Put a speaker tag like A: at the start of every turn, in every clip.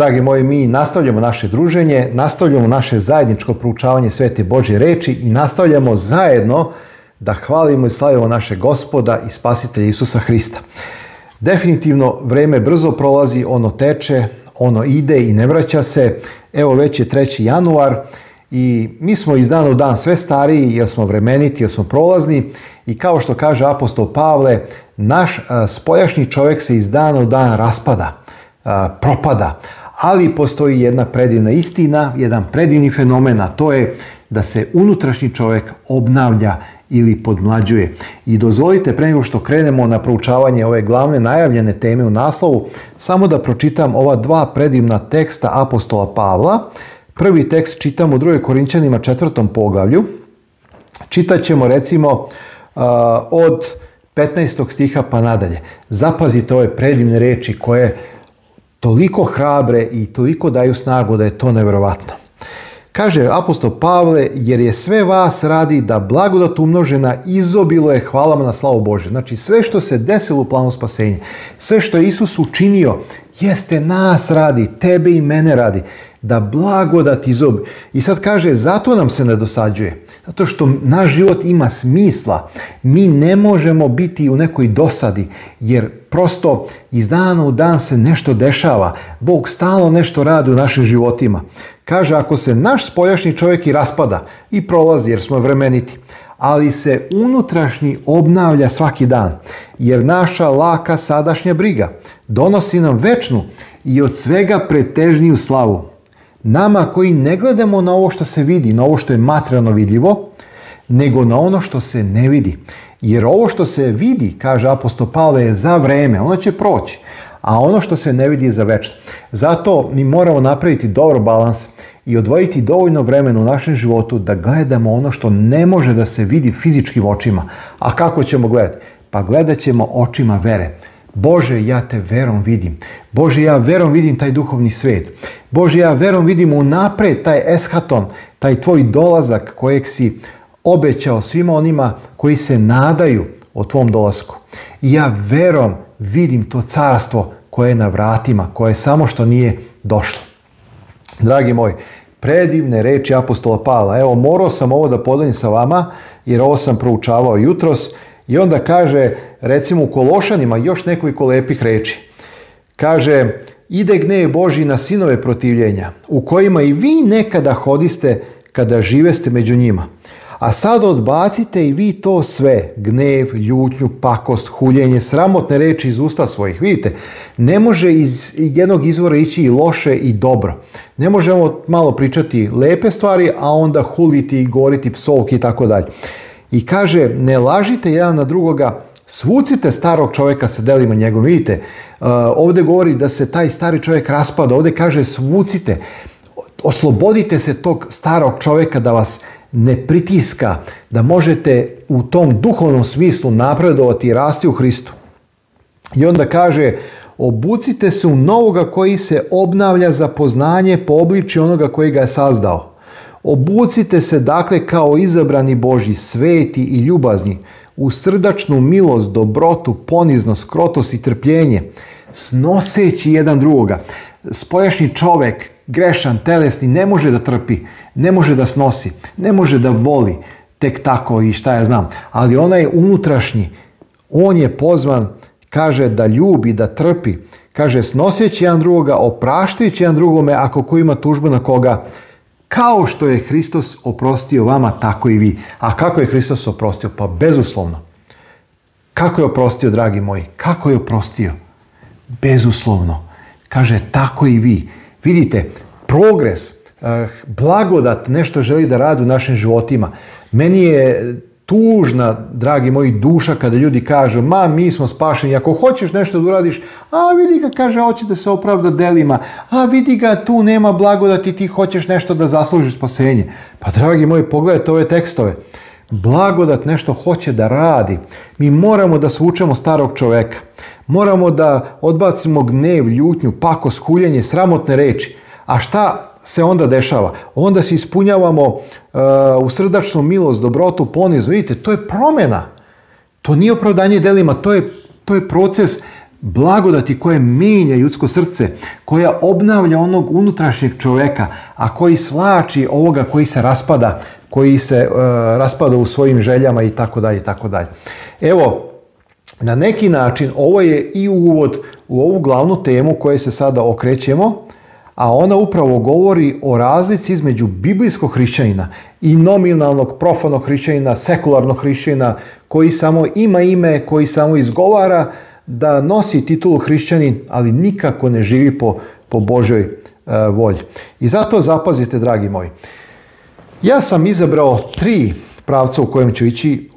A: Dragi moji, mi nastavljamo naše druženje, nastavljamo naše zajedničko proučavanje Svete Božje reči i nastavljamo zajedno da hvalimo i slavimo naše gospoda i spasitelja Isusa Hrista. Definitivno vreme brzo prolazi, ono teče, ono ide i ne vraća se. Evo već je 3. januar i mi smo iz u dan sve stariji jer smo vremeniti, jer smo prolazni i kao što kaže apostol Pavle, naš spojašnji čovjek se iz dana u dan raspada, propada ali postoji jedna predivna istina, jedan predivni fenomen, a to je da se unutrašnji čovjek obnavlja ili podmlađuje. I dozvolite, pre nego što krenemo na proučavanje ove glavne najavljene teme u naslovu, samo da pročitam ova dva predivna teksta apostola Pavla. Prvi tekst čitamo u 2. Korinčanima četvrtom poglavlju. Čitat ćemo recimo od 15. stiha pa nadalje. Zapazite ove predivne reči koje toliko hrabre i toliko daju snagu da je to nevjerojatno. Kaže apostol Pavle, jer je sve vas radi da blagodat umnožena izobilo je hvalama na slavu Bože Znači sve što se desilo u planu spasenja, sve što je Isus učinio, jeste nas radi, tebe i mene radi da blagodat izobi. I sad kaže, zato nam se ne dosađuje. Zato što naš život ima smisla. Mi ne možemo biti u nekoj dosadi, jer prosto iz dana u dan se nešto dešava. Bog stalno nešto radi u našim životima. Kaže, ako se naš spoljašnji čovjek i raspada i prolazi jer smo vremeniti, ali se unutrašnji obnavlja svaki dan, jer naša laka sadašnja briga donosi nam večnu i od svega pretežniju slavu. Nama koji ne gledamo na ovo što se vidi, na ovo što je materijalno vidljivo, nego na ono što se ne vidi. Jer ovo što se vidi, kaže apostol Pavle, je za vreme, ono će proći. A ono što se ne vidi je za večno. Zato mi moramo napraviti dobar balans i odvojiti dovoljno vremena u našem životu da gledamo ono što ne može da se vidi fizičkim očima. A kako ćemo gledati? Pa gledat ćemo očima vere. Bože, ja te verom vidim. Bože, ja verom vidim taj duhovni svijet. Bože, ja verom vidim unaprijed taj eshaton, taj tvoj dolazak kojeg si obećao svima onima koji se nadaju o tvom dolasku. I ja verom vidim to carstvo koje je na vratima, koje samo što nije došlo. Dragi moj predivne reči apostola Pavla. Evo, morao sam ovo da podelim sa vama, jer ovo sam proučavao jutros. I onda kaže, recimo u Kološanima još nekoliko lepih reči. Kaže, ide gnev Boži na sinove protivljenja, u kojima i vi nekada hodiste kada živeste među njima. A sad odbacite i vi to sve, gnev, ljutnju, pakost, huljenje, sramotne reči iz usta svojih. Vidite, ne može iz jednog izvora ići i loše i dobro. Ne možemo malo pričati lepe stvari, a onda huliti i goriti psovki i tako dalje. I kaže, ne lažite jedan na drugoga, Svucite starog čovjeka sa delima njegovim, Vidite, uh, ovdje govori da se taj stari čovjek raspada. Ovdje kaže svucite. Oslobodite se tog starog čovjeka da vas ne pritiska, da možete u tom duhovnom smislu napredovati i rasti u Hristu. I onda kaže, obucite se u novoga koji se obnavlja za poznanje po obliči onoga koji ga je sazdao. Obucite se dakle kao izabrani Boži, sveti i ljubazni, u srdačnu milost, dobrotu, poniznost, krotost i trpljenje, snoseći jedan drugoga. Spojašnji čovjek, grešan, telesni, ne može da trpi, ne može da snosi, ne može da voli, tek tako i šta ja znam. Ali onaj unutrašnji, on je pozvan, kaže da ljubi, da trpi, kaže snoseći jedan drugoga, opraštajući jedan drugome ako ko ima tužbu na koga kao što je Hristos oprostio vama, tako i vi. A kako je Hristos oprostio? Pa bezuslovno. Kako je oprostio, dragi moji? Kako je oprostio? Bezuslovno. Kaže, tako i vi. Vidite, progres, eh, blagodat, nešto želi da radi u našim životima. Meni je tužna, dragi moji, duša kada ljudi kažu, ma mi smo spašeni, ako hoćeš nešto da uradiš, a vidi ga, kaže, hoće da se opravda delima, a vidi ga, tu nema blagodati, ti hoćeš nešto da zaslužiš spasenje. Pa, dragi moji, pogledajte ove tekstove. Blagodat nešto hoće da radi. Mi moramo da svučemo starog čoveka. Moramo da odbacimo gnev, ljutnju, pako, skuljenje, sramotne reči. A šta se onda dešava? Onda se ispunjavamo e, u srdačnu milost, dobrotu, poniz. Vidite, to je promjena. To nije opravdanje delima, to je, proces blagodati koje mijenja ljudsko srce, koja obnavlja onog unutrašnjeg čovjeka, a koji svlači ovoga koji se raspada, koji se e, raspada u svojim željama i tako dalje tako dalje. Evo, na neki način ovo je i uvod u ovu glavnu temu koje se sada okrećemo, a ona upravo govori o razlici između biblijskog hrišćanina i nominalnog profanog hrišćanina, sekularnog hrišćanina koji samo ima ime, koji samo izgovara da nosi titulu hrišćanin, ali nikako ne živi po, po Božoj e, volji. I zato zapazite, dragi moji, ja sam izabrao tri pravca u kojem ću ići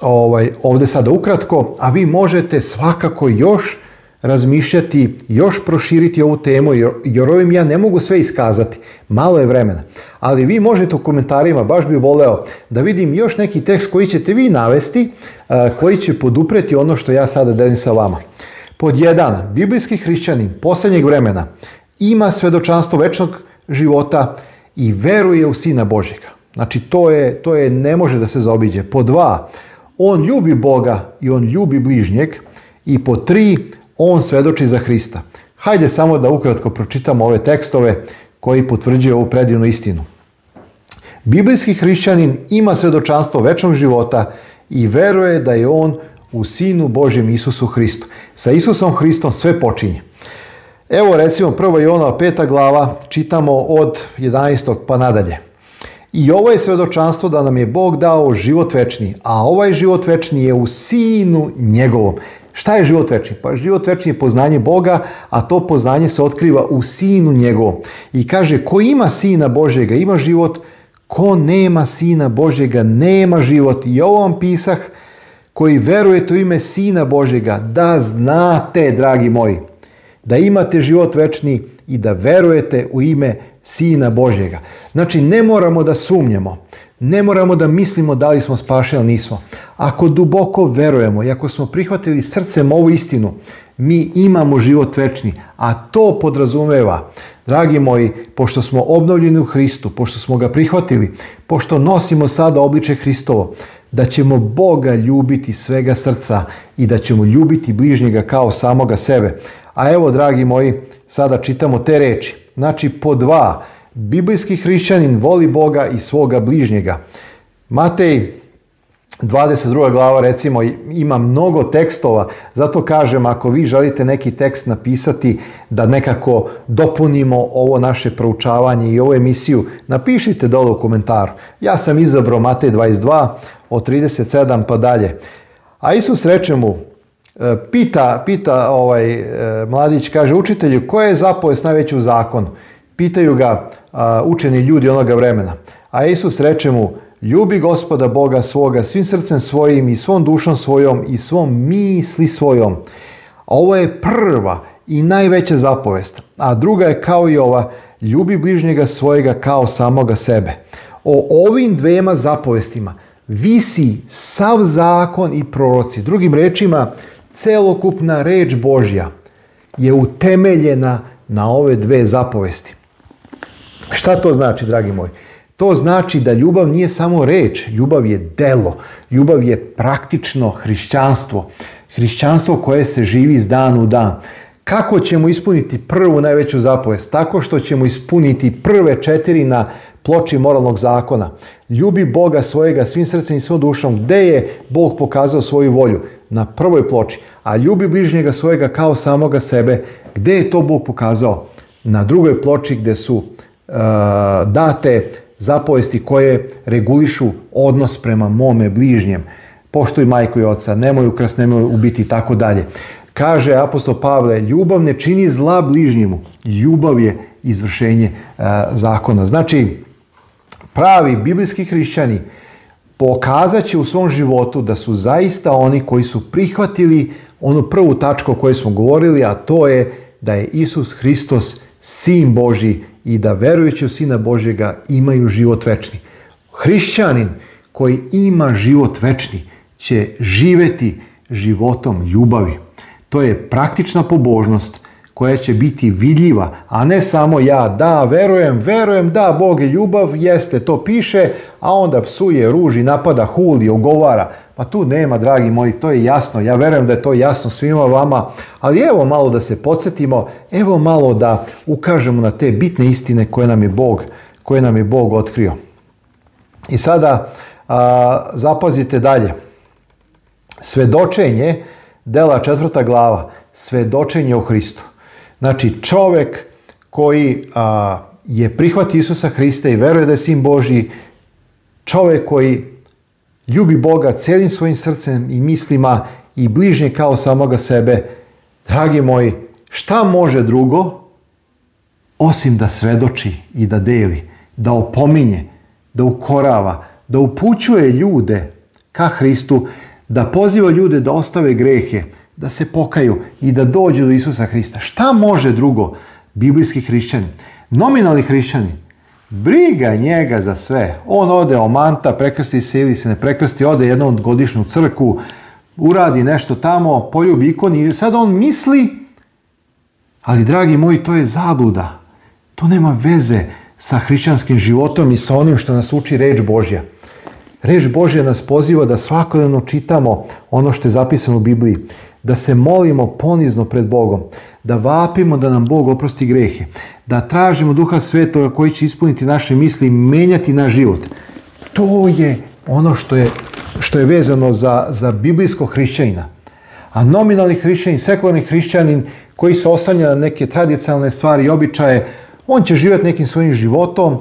A: ovaj, ovdje sada ukratko, a vi možete svakako još razmišljati, još proširiti ovu temu, jer ovim ja ne mogu sve iskazati. Malo je vremena. Ali vi možete u komentarima, baš bi voleo da vidim još neki tekst koji ćete vi navesti, e, koji će podupreti ono što ja sada delim sa vama. Pod jedan, biblijski hrišćanin posljednjeg vremena ima svedočanstvo večnog života i veruje u Sina Božjega. Znači, to je, to je, ne može da se zaobiđe. Po dva, on ljubi Boga i on ljubi bližnjeg. I po tri, on svedoči za Hrista. Hajde samo da ukratko pročitamo ove tekstove koji potvrđuju ovu predivnu istinu. Biblijski hrišćanin ima svedočanstvo večnog života i veruje da je on u Sinu Božjem Isusu Hristu. Sa Isusom Hristom sve počinje. Evo recimo prvo ona peta glava čitamo od 11. pa nadalje. I ovo je svedočanstvo da nam je Bog dao život večni, a ovaj život večni je u Sinu njegovom. Šta je život večni? Pa život večni je poznanje Boga, a to poznanje se otkriva u sinu njegovom. I kaže, ko ima sina Božega, ima život, ko nema sina Božega, nema život. I ovo vam pisah, koji verujete u ime Sina Božega, da znate, dragi moji, da imate život večni i da verujete u ime Sina Božjega. Znači, ne moramo da sumnjamo, ne moramo da mislimo da li smo spašeni ili nismo. Ako duboko verujemo i ako smo prihvatili srcem ovu istinu, mi imamo život večni, a to podrazumeva, dragi moji, pošto smo obnovljeni u Hristu, pošto smo ga prihvatili, pošto nosimo sada obliče Hristovo, da ćemo Boga ljubiti svega srca i da ćemo ljubiti bližnjega kao samoga sebe. A evo, dragi moji, sada čitamo te reči. Znači, po dva, biblijski hrišćanin voli Boga i svoga bližnjega. Matej 22. glava recimo ima mnogo tekstova, zato kažem ako vi želite neki tekst napisati da nekako dopunimo ovo naše proučavanje i ovu emisiju, napišite dole u komentaru. Ja sam izabrao Matej 22 od 37 pa dalje. A Isus reče mu, E, pita, pita ovaj e, mladić, kaže učitelju, koja je zapovest najveća u zakonu? Pitaju ga učeni ljudi onoga vremena. A Isus reče mu, ljubi gospoda Boga svoga svim srcem svojim i svom dušom svojom i svom misli svojom. ovo je prva i najveća zapovest, a druga je kao i ova, ljubi bližnjega svojega kao samoga sebe. O ovim dvema zapovestima visi sav zakon i proroci. Drugim rečima, celokupna reč Božja je utemeljena na ove dve zapovesti. Šta to znači, dragi moji? To znači da ljubav nije samo reč, ljubav je delo, ljubav je praktično hrišćanstvo, hrišćanstvo koje se živi iz dan u dan. Kako ćemo ispuniti prvu najveću zapovest? Tako što ćemo ispuniti prve četiri na ploči moralnog zakona. Ljubi Boga svojega svim srcem i svom dušom. Gde je Bog pokazao svoju volju? na prvoj ploči, a ljubi bližnjega svojega kao samoga sebe, gdje je to Bog pokazao? Na drugoj ploči gdje su uh, date zapovesti koje regulišu odnos prema mome bližnjem. Poštuj majku i oca, nemoj ukras, nemoj ubiti i tako dalje. Kaže apostol Pavle, ljubav ne čini zla bližnjemu. Ljubav je izvršenje uh, zakona. Znači, pravi biblijski hrišćani pokazat će u svom životu da su zaista oni koji su prihvatili onu prvu tačku o kojoj smo govorili, a to je da je Isus Hristos sin Boži i da verujući u Sina Božjega imaju život večni. Hrišćanin koji ima život večni će živeti životom ljubavi. To je praktična pobožnost koja će biti vidljiva, a ne samo ja da verujem, verujem da Bog je ljubav, jeste to piše, a onda psuje, ruži, napada, huli, ogovara. Pa tu nema, dragi moji, to je jasno. Ja verujem da je to jasno svima vama, ali evo malo da se podsjetimo, evo malo da ukažemo na te bitne istine koje nam je Bog, koje nam je Bog otkrio. I sada zapazite dalje. Svedočenje, dela četvrta glava, svedočenje o Hristu. Znači, čovjek koji je prihvatio Isusa Hrista i veruje da je sin Božji, čovjek koji ljubi Boga cijelim svojim srcem i mislima i bližnje kao samoga sebe, dragi moji, šta može drugo osim da svedoči i da deli, da opominje, da ukorava, da upućuje ljude ka Hristu, da poziva ljude da ostave grehe, da se pokaju i da dođu do Isusa Hrista. Šta može drugo biblijski hrišćani? Nominalni hrišćani, briga njega za sve. On ode manta, prekrsti se ili se ne prekrsti, ode jednom godišnju crku, uradi nešto tamo, poljubi ikon i sad on misli, ali dragi moji, to je zabluda. To nema veze sa hrišćanskim životom i sa onim što nas uči reč Božja. Reč Božja nas poziva da svakodnevno čitamo ono što je zapisano u Bibliji da se molimo ponizno pred Bogom, da vapimo da nam Bog oprosti grehe, da tražimo Duha Svetoga koji će ispuniti naše misli i menjati naš život. To je ono što je, što je vezano za, za biblijskog hrišćanina. A nominalni hrišćanin, sekularni hrišćanin koji se osanja na neke tradicionalne stvari i običaje, on će živjeti nekim svojim životom,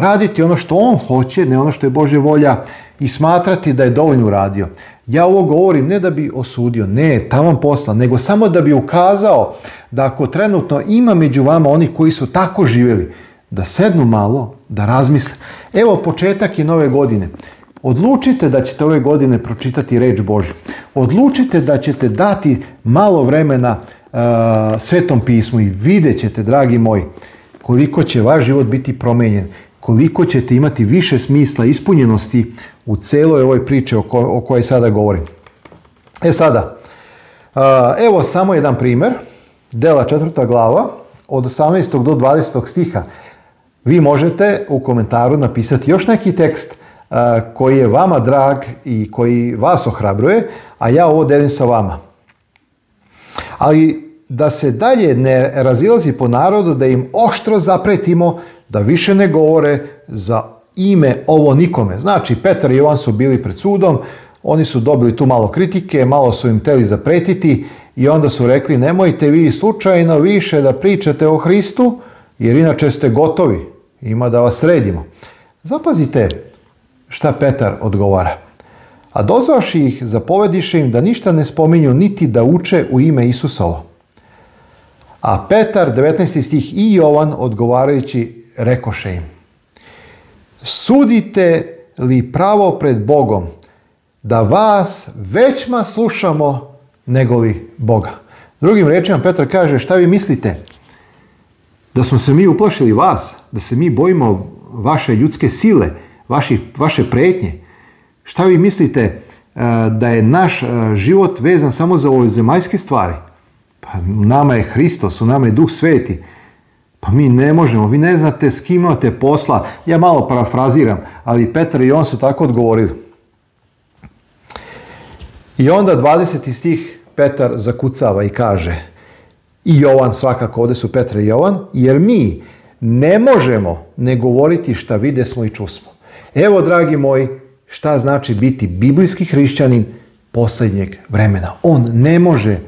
A: raditi ono što on hoće, ne ono što je Božja volja i smatrati da je dovoljno uradio. Ja ovo govorim ne da bi osudio, ne, taman posla, nego samo da bi ukazao da ako trenutno ima među vama oni koji su tako živjeli, da sednu malo, da razmisle. Evo početak je nove godine. Odlučite da ćete ove godine pročitati reč Božju. Odlučite da ćete dati malo vremena e, svetom pismu i vidjet ćete, dragi moji, koliko će vaš život biti promijenjen koliko ćete imati više smisla ispunjenosti u celoj ovoj priči o, kojoj sada govorim. E sada, evo samo jedan primjer, dela četvrta glava, od 18. do 20. stiha. Vi možete u komentaru napisati još neki tekst koji je vama drag i koji vas ohrabruje, a ja ovo delim sa vama. Ali da se dalje ne razilazi po narodu, da im oštro zapretimo da više ne govore za ime ovo nikome. Znači, Petar i Jovan su bili pred sudom, oni su dobili tu malo kritike, malo su im teli zapretiti i onda su rekli nemojte vi slučajno više da pričate o Hristu, jer inače ste gotovi, ima da vas sredimo. Zapazite šta Petar odgovara. A dozvaši ih, zapovediše im da ništa ne spominju niti da uče u ime Isusovo. A Petar, 19. stih i Jovan odgovarajući rekoše im, sudite li pravo pred Bogom, da vas većma slušamo nego li Boga. Drugim rečima Petar kaže, šta vi mislite? Da smo se mi uplašili vas, da se mi bojimo vaše ljudske sile, vaše prijetnje. Šta vi mislite e, da je naš e, život vezan samo za ove zemaljske stvari? Pa nama je Hristos, u nama je Duh Sveti. Pa mi ne možemo, vi ne znate s kim imate posla. Ja malo parafraziram, ali Petar i on su tako odgovorili. I onda 20. stih Petar zakucava i kaže, i Jovan svakako, ovdje su Petar i Jovan, jer mi ne možemo ne govoriti šta vide smo i čusmo. Evo, dragi moji, šta znači biti biblijski hrišćanin posljednjeg vremena. On ne može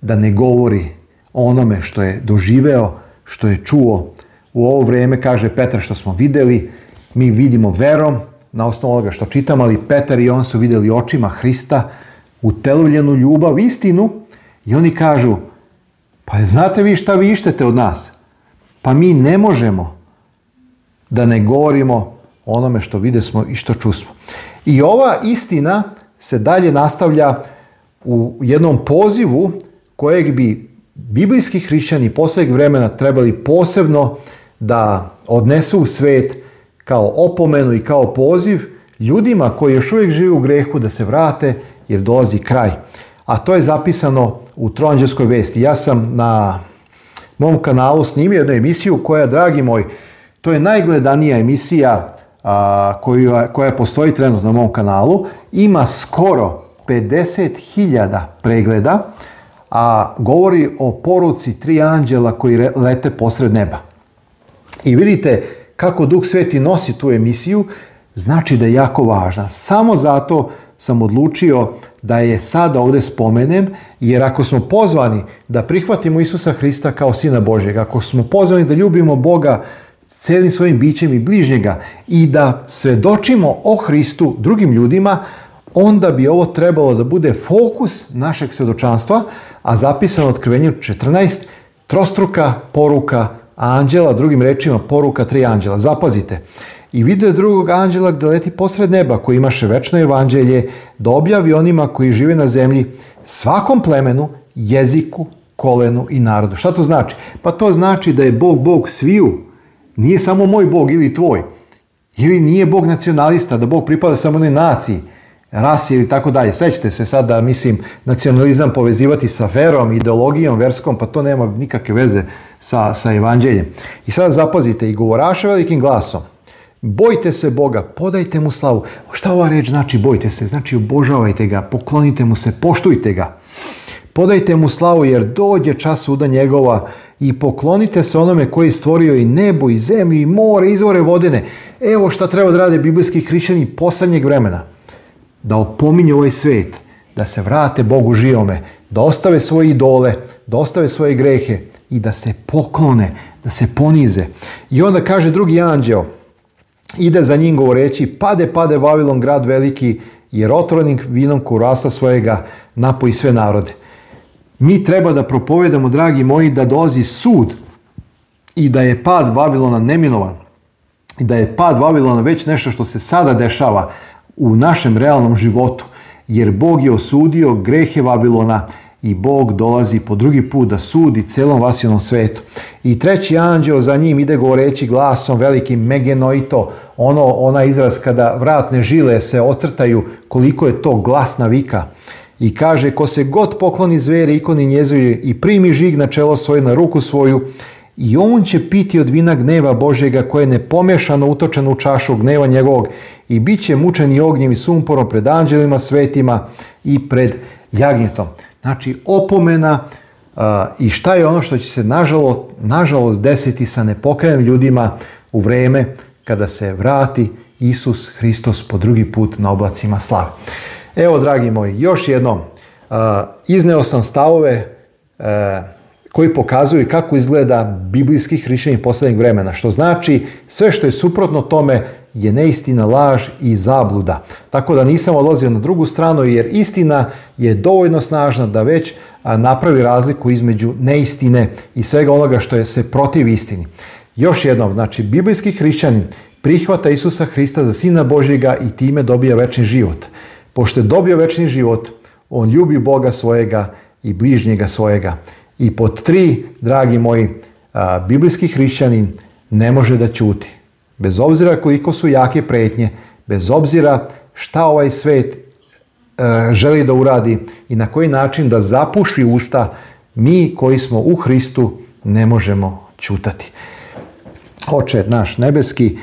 A: da ne govori o onome što je doživeo, što je čuo u ovo vrijeme, kaže Petar što smo vidjeli, mi vidimo verom na osnovu što čitamo, ali Petar i on su vidjeli očima Hrista utelovljenu ljubav, istinu i oni kažu, pa znate vi šta vi ištete od nas? Pa mi ne možemo da ne govorimo onome što vide smo i što čusmo. I ova istina se dalje nastavlja u jednom pozivu kojeg bi biblijski hrišćani posljednjeg vremena trebali posebno da odnesu u svet kao opomenu i kao poziv ljudima koji još uvijek žive u grehu da se vrate jer dolazi kraj. A to je zapisano u Tronđerskoj vesti. Ja sam na mom kanalu snimio jednu emisiju koja, dragi moj, to je najgledanija emisija koja, koja postoji trenutno na mom kanalu. Ima skoro 50.000 pregleda a govori o poruci tri anđela koji lete posred neba. I vidite kako Duh Sveti nosi tu emisiju, znači da je jako važna. Samo zato sam odlučio da je sada ovdje spomenem, jer ako smo pozvani da prihvatimo Isusa Hrista kao Sina Božjeg, ako smo pozvani da ljubimo Boga celim svojim bićem i bližnjega i da svedočimo o Hristu drugim ljudima, onda bi ovo trebalo da bude fokus našeg svedočanstva, a zapisano u otkrivenju 14, trostruka poruka anđela, drugim rečima poruka tri anđela. Zapazite, i video drugog anđela da leti posred neba koji imaše večno evanđelje, da objavi onima koji žive na zemlji svakom plemenu, jeziku, kolenu i narodu. Šta to znači? Pa to znači da je Bog Bog sviju, nije samo moj Bog ili tvoj, ili nije Bog nacionalista, da Bog pripada samo onoj naciji, rasi ili tako dalje. Sećate se sada, mislim, nacionalizam povezivati sa verom, ideologijom verskom, pa to nema nikakve veze sa, sa evanđeljem. I sad zapazite, i govoraše velikim glasom, bojte se Boga, podajte mu slavu. Šta ova reč znači bojte se? Znači obožavajte ga, poklonite mu se, poštujte ga. Podajte mu slavu jer dođe čas suda njegova i poklonite se onome koji je stvorio i nebo, i zemlju, i more, izvore vodene. Evo šta treba da rade biblijski hrišćani posljednjeg vremena da opominju ovaj svet, da se vrate Bogu živome, da ostave svoje idole, da ostave svoje grehe i da se poklone, da se ponize. I onda kaže drugi anđeo, ide za njim govoreći, pade, pade Vavilon grad veliki, jer otvorenim vinom kurasa svojega napoji sve narode. Mi treba da propovedamo, dragi moji, da dolazi sud i da je pad Vavilona neminovan. I da je pad Vavilona već nešto što se sada dešava u našem realnom životu, jer Bog je osudio grehe Vavilona i Bog dolazi po drugi put da sudi celom vasilnom svetu. I treći anđeo za njim ide govoreći glasom velikim megenoito, ono, ona izraz kada vratne žile se ocrtaju koliko je to glasna vika. I kaže, ko se god pokloni zveri ikoni njezuje i primi žig na čelo svoje, na ruku svoju, i on će piti od vina gneva Božjega koje je nepomješano utočeno u čašu gneva njegovog i bit će mučeni ognjem i sumporom pred anđelima svetima i pred jagnjetom. Znači opomena i šta je ono što će se nažalost, desiti sa nepokajanim ljudima u vrijeme kada se vrati Isus Hristos po drugi put na oblacima slave. Evo, dragi moji, još jednom, izneo sam stavove koji pokazuju kako izgleda biblijski hrišćanin posljednjeg vremena, što znači sve što je suprotno tome je neistina, laž i zabluda. Tako da nisam odlazio na drugu stranu jer istina je dovoljno snažna da već napravi razliku između neistine i svega onoga što je se protiv istini. Još jednom, znači biblijski hrišćanin prihvata Isusa Hrista za Sina Božjega i time dobija večni život. Pošto je dobio večni život, on ljubi Boga svojega i bližnjega svojega. I pod tri, dragi moji, biblijski hrišćanin ne može da ćuti bez obzira koliko su jake pretnje, bez obzira šta ovaj svet e, želi da uradi i na koji način da zapuši usta, mi koji smo u Hristu ne možemo čutati. Oče naš nebeski,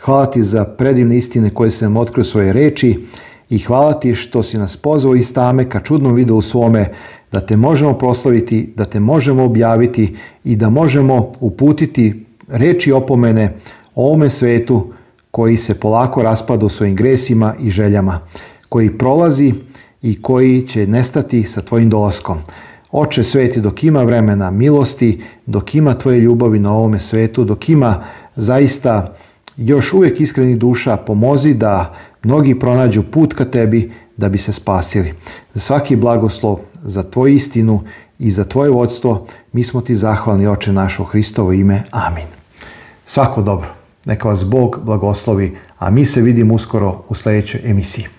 A: hvala ti za predivne istine koje se nam otkrio svoje reči i hvala ti što si nas pozvao iz tame ka čudnom u svome da te možemo proslaviti, da te možemo objaviti i da možemo uputiti reči opomene o ovome svetu koji se polako raspada u svojim gresima i željama, koji prolazi i koji će nestati sa tvojim dolaskom. Oče sveti, dok ima vremena milosti, dok ima tvoje ljubavi na ovome svetu, dok ima zaista još uvijek iskrenih duša, pomozi da mnogi pronađu put ka tebi da bi se spasili. Za svaki blagoslov, za tvoju istinu i za tvoje vodstvo, mi smo ti zahvalni, Oče našo, Hristovo ime. Amin. Svako dobro. Neka vas Bog blagoslovi, a mi se vidimo uskoro u sljedećoj emisiji.